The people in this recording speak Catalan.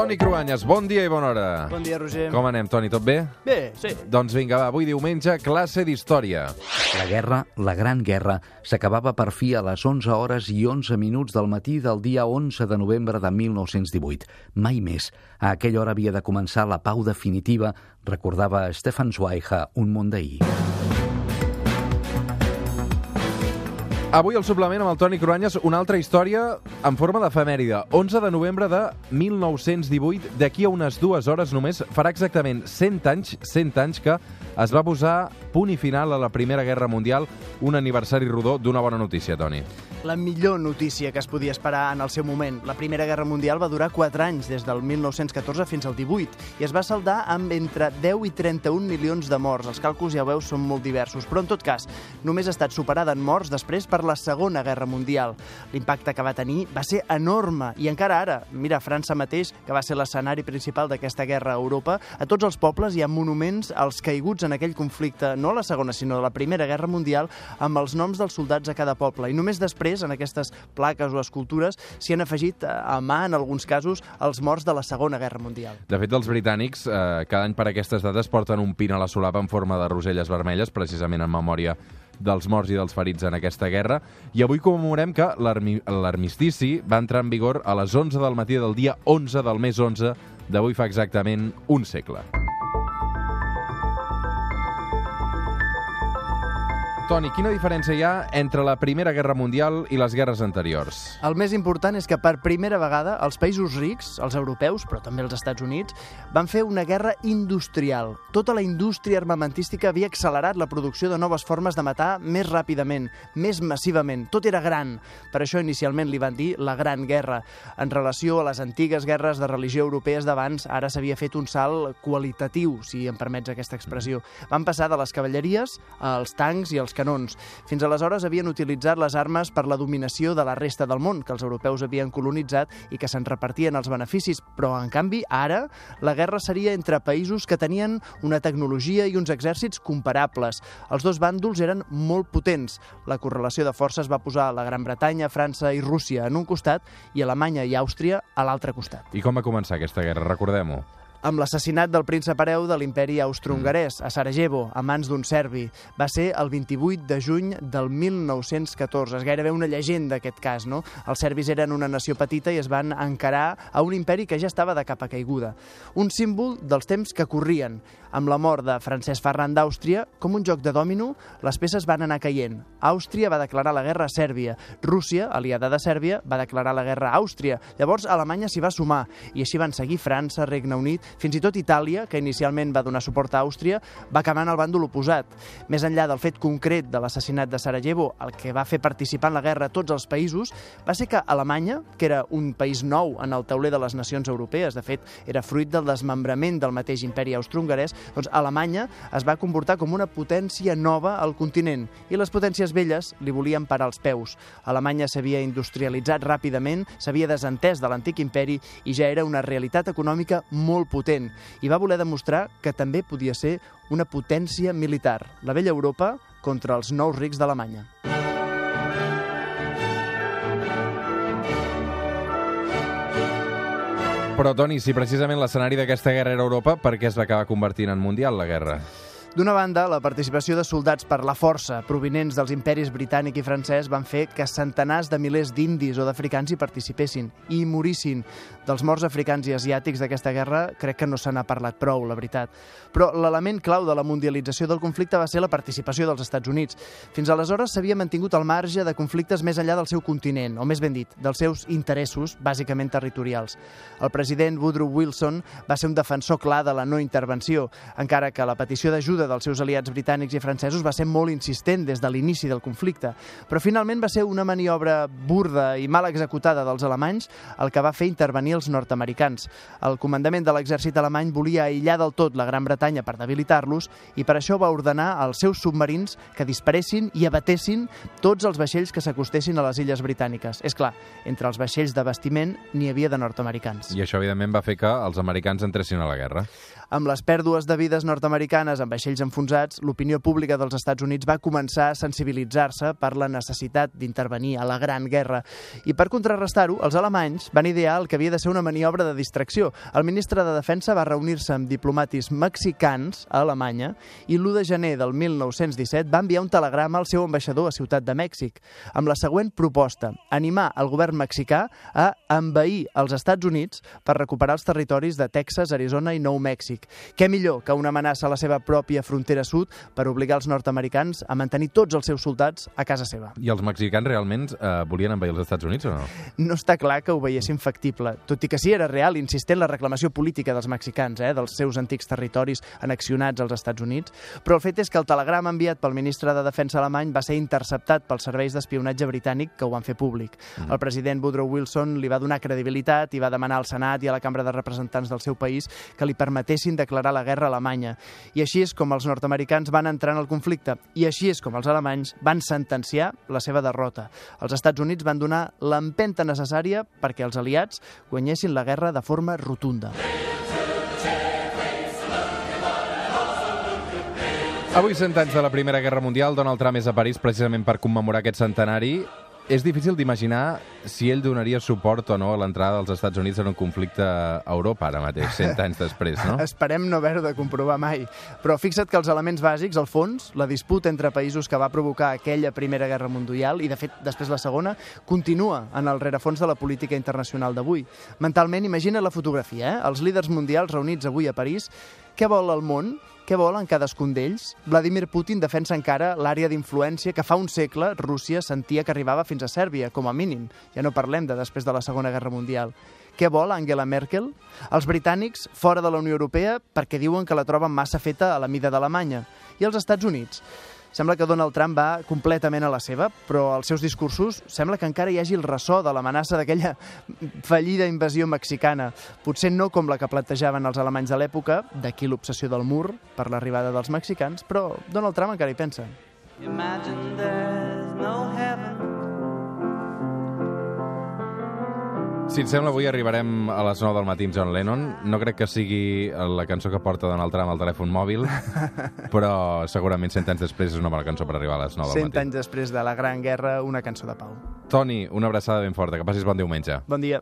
Toni Cruanyes, bon dia i bona hora. Bon dia, Roger. Com anem, Toni, tot bé? Bé, sí. Doncs vinga, va, avui diumenge, classe d'història. La guerra, la Gran Guerra, s'acabava per fi a les 11 hores i 11 minuts del matí del dia 11 de novembre de 1918. Mai més. A aquella hora havia de començar la pau definitiva, recordava Stefan Zweig un món d'ahir. Avui al suplement amb el Toni Cruanyes, una altra història en forma d'efemèride. 11 de novembre de 1918, d'aquí a unes dues hores només, farà exactament 100 anys, 100 anys que es va posar punt i final a la Primera Guerra Mundial, un aniversari rodó d'una bona notícia, Toni. La millor notícia que es podia esperar en el seu moment. La Primera Guerra Mundial va durar 4 anys, des del 1914 fins al 18, i es va saldar amb entre 10 i 31 milions de morts. Els càlculs, ja veus, són molt diversos, però en tot cas, només ha estat superada en morts després per la Segona Guerra Mundial. L'impacte que va tenir va ser enorme, i encara ara, mira, França mateix, que va ser l'escenari principal d'aquesta guerra a Europa, a tots els pobles hi ha monuments als caiguts en aquell conflicte, no a la Segona, sinó a la Primera Guerra Mundial, amb els noms dels soldats a cada poble. I només després, en aquestes plaques o escultures, s'hi han afegit eh, a mà, en alguns casos, els morts de la Segona Guerra Mundial. De fet, els britànics eh, cada any per aquestes dates porten un pin a la solapa en forma de roselles vermelles, precisament en memòria dels morts i dels ferits en aquesta guerra. I avui commemorem que l'armi- l'armistici va entrar en vigor a les 11 del matí del dia 11 del mes 11 d'avui fa exactament un segle. Toni, quina diferència hi ha entre la Primera Guerra Mundial i les guerres anteriors? El més important és que per primera vegada els països rics, els europeus, però també els Estats Units, van fer una guerra industrial. Tota la indústria armamentística havia accelerat la producció de noves formes de matar més ràpidament, més massivament. Tot era gran. Per això inicialment li van dir la Gran Guerra. En relació a les antigues guerres de religió europees d'abans, ara s'havia fet un salt qualitatiu, si em permets aquesta expressió. Van passar de les cavalleries als tancs i als canons. Fins aleshores havien utilitzat les armes per la dominació de la resta del món, que els europeus havien colonitzat i que se'n repartien els beneficis, però en canvi ara la guerra seria entre països que tenien una tecnologia i uns exèrcits comparables. Els dos bàndols eren molt potents. La correlació de forces va posar la Gran Bretanya, França i Rússia en un costat i Alemanya i Àustria a l'altre costat. I com va començar aquesta guerra? Recordem-ho. Amb l'assassinat del príncep hereu de l'imperi austro-hongarès a Sarajevo, a mans d'un serbi. Va ser el 28 de juny del 1914. És gairebé una llegenda, aquest cas, no? Els serbis eren una nació petita i es van encarar a un imperi que ja estava de capa caiguda. Un símbol dels temps que corrien. Amb la mort de Francesc Ferran d'Àustria, com un joc de dòmino, les peces van anar caient. Àustria va declarar la guerra a Sèrbia. Rússia, aliada de Sèrbia, va declarar la guerra a Àustria. Llavors, Alemanya s'hi va sumar, i així van seguir França, Regne Unit, fins i tot Itàlia, que inicialment va donar suport a Àustria, va acabar en el bàndol oposat. Més enllà del fet concret de l'assassinat de Sarajevo, el que va fer participar en la guerra a tots els països, va ser que Alemanya, que era un país nou en el tauler de les nacions europees, de fet, era fruit del desmembrament del mateix imperi austro-hongarès, doncs Alemanya es va comportar com una potència nova al continent i les potències velles li volien parar els peus. Alemanya s'havia industrialitzat ràpidament, s'havia desentès de l'antic imperi i ja era una realitat econòmica molt potent i va voler demostrar que també podia ser una potència militar, la vella Europa contra els nous rics d'Alemanya. Però, Toni, si precisament l'escenari d'aquesta guerra era Europa, per què es va acabar convertint en mundial, la guerra? D'una banda, la participació de soldats per la força provinents dels imperis britànic i francès van fer que centenars de milers d'indis o d'africans hi participessin i hi morissin. Dels morts africans i asiàtics d'aquesta guerra crec que no se n'ha parlat prou, la veritat. Però l'element clau de la mundialització del conflicte va ser la participació dels Estats Units. Fins aleshores s'havia mantingut al marge de conflictes més enllà del seu continent, o més ben dit, dels seus interessos, bàsicament territorials. El president Woodrow Wilson va ser un defensor clar de la no intervenció, encara que la petició d'ajuda dels seus aliats britànics i francesos va ser molt insistent des de l'inici del conflicte, però finalment va ser una maniobra burda i mal executada dels alemanys el que va fer intervenir els nord-americans. El comandament de l'exèrcit alemany volia aïllar del tot la Gran Bretanya per debilitar-los i per això va ordenar als seus submarins que disparessin i abatessin tots els vaixells que s'acostessin a les illes britàniques. És clar, entre els vaixells de bastiment n'hi havia de nord-americans. I això, evidentment, va fer que els americans entressin a la guerra. Amb les pèrdues de vides nord-americanes en vaixells vaixells enfonsats, l'opinió pública dels Estats Units va començar a sensibilitzar-se per la necessitat d'intervenir a la Gran Guerra. I per contrarrestar-ho, els alemanys van idear el que havia de ser una maniobra de distracció. El ministre de Defensa va reunir-se amb diplomatis mexicans a Alemanya i l'1 de gener del 1917 va enviar un telegrama al seu ambaixador a Ciutat de Mèxic amb la següent proposta, animar el govern mexicà a envair els Estats Units per recuperar els territoris de Texas, Arizona i Nou Mèxic. Què millor que una amenaça a la seva pròpia frontera sud per obligar els nord-americans a mantenir tots els seus soldats a casa seva. I els mexicans realment eh, volien envair els Estats Units o no? No està clar que ho veiessin factible, tot i que sí era real, insistent la reclamació política dels mexicans, eh, dels seus antics territoris anexionats als Estats Units, però el fet és que el telegrama enviat pel ministre de Defensa alemany va ser interceptat pels serveis d'espionatge britànic que ho van fer públic. Mm. El president Woodrow Wilson li va donar credibilitat i va demanar al Senat i a la Cambra de Representants del seu país que li permetessin declarar la guerra a Alemanya. I així és com els nord-americans van entrar en el conflicte i així és com els alemanys van sentenciar la seva derrota. Els Estats Units van donar l'empenta necessària perquè els aliats guanyessin la guerra de forma rotunda. Avui, 100 anys de la Primera Guerra Mundial, Donald Trump és a París precisament per commemorar aquest centenari. És difícil d'imaginar si ell donaria suport o no a l'entrada dels Estats Units en un conflicte a Europa ara mateix, 100 anys després, no? Esperem no haver de comprovar mai. Però fixa't que els elements bàsics, al fons, la disputa entre països que va provocar aquella Primera Guerra Mundial i, de fet, després la Segona, continua en el rerefons de la política internacional d'avui. Mentalment, imagina la fotografia, eh? Els líders mundials reunits avui a París. Què vol el món? Què volen cadascun d'ells? Vladimir Putin defensa encara l'àrea d'influència que fa un segle Rússia sentia que arribava fins a Sèrbia, com a mínim. Ja no parlem de després de la Segona Guerra Mundial. Què vol Angela Merkel? Els britànics fora de la Unió Europea perquè diuen que la troben massa feta a la mida d'Alemanya. I els Estats Units? Sembla que Donald Trump va completament a la seva, però als seus discursos sembla que encara hi hagi el ressò de l'amenaça d'aquella fallida invasió mexicana. Potser no com la que plantejaven els alemanys de l'època, d'aquí l'obsessió del mur per l'arribada dels mexicans, però Donald Trump encara hi pensa. Imagine there's Si et sembla, avui arribarem a les 9 del matí amb John Lennon. No crec que sigui la cançó que porta Donald Trump al telèfon mòbil, però segurament 100 anys després és una bona cançó per arribar a les 9 del matí. 100 anys després de la Gran Guerra, una cançó de pau. Toni, una abraçada ben forta. Que passis bon diumenge. Bon dia.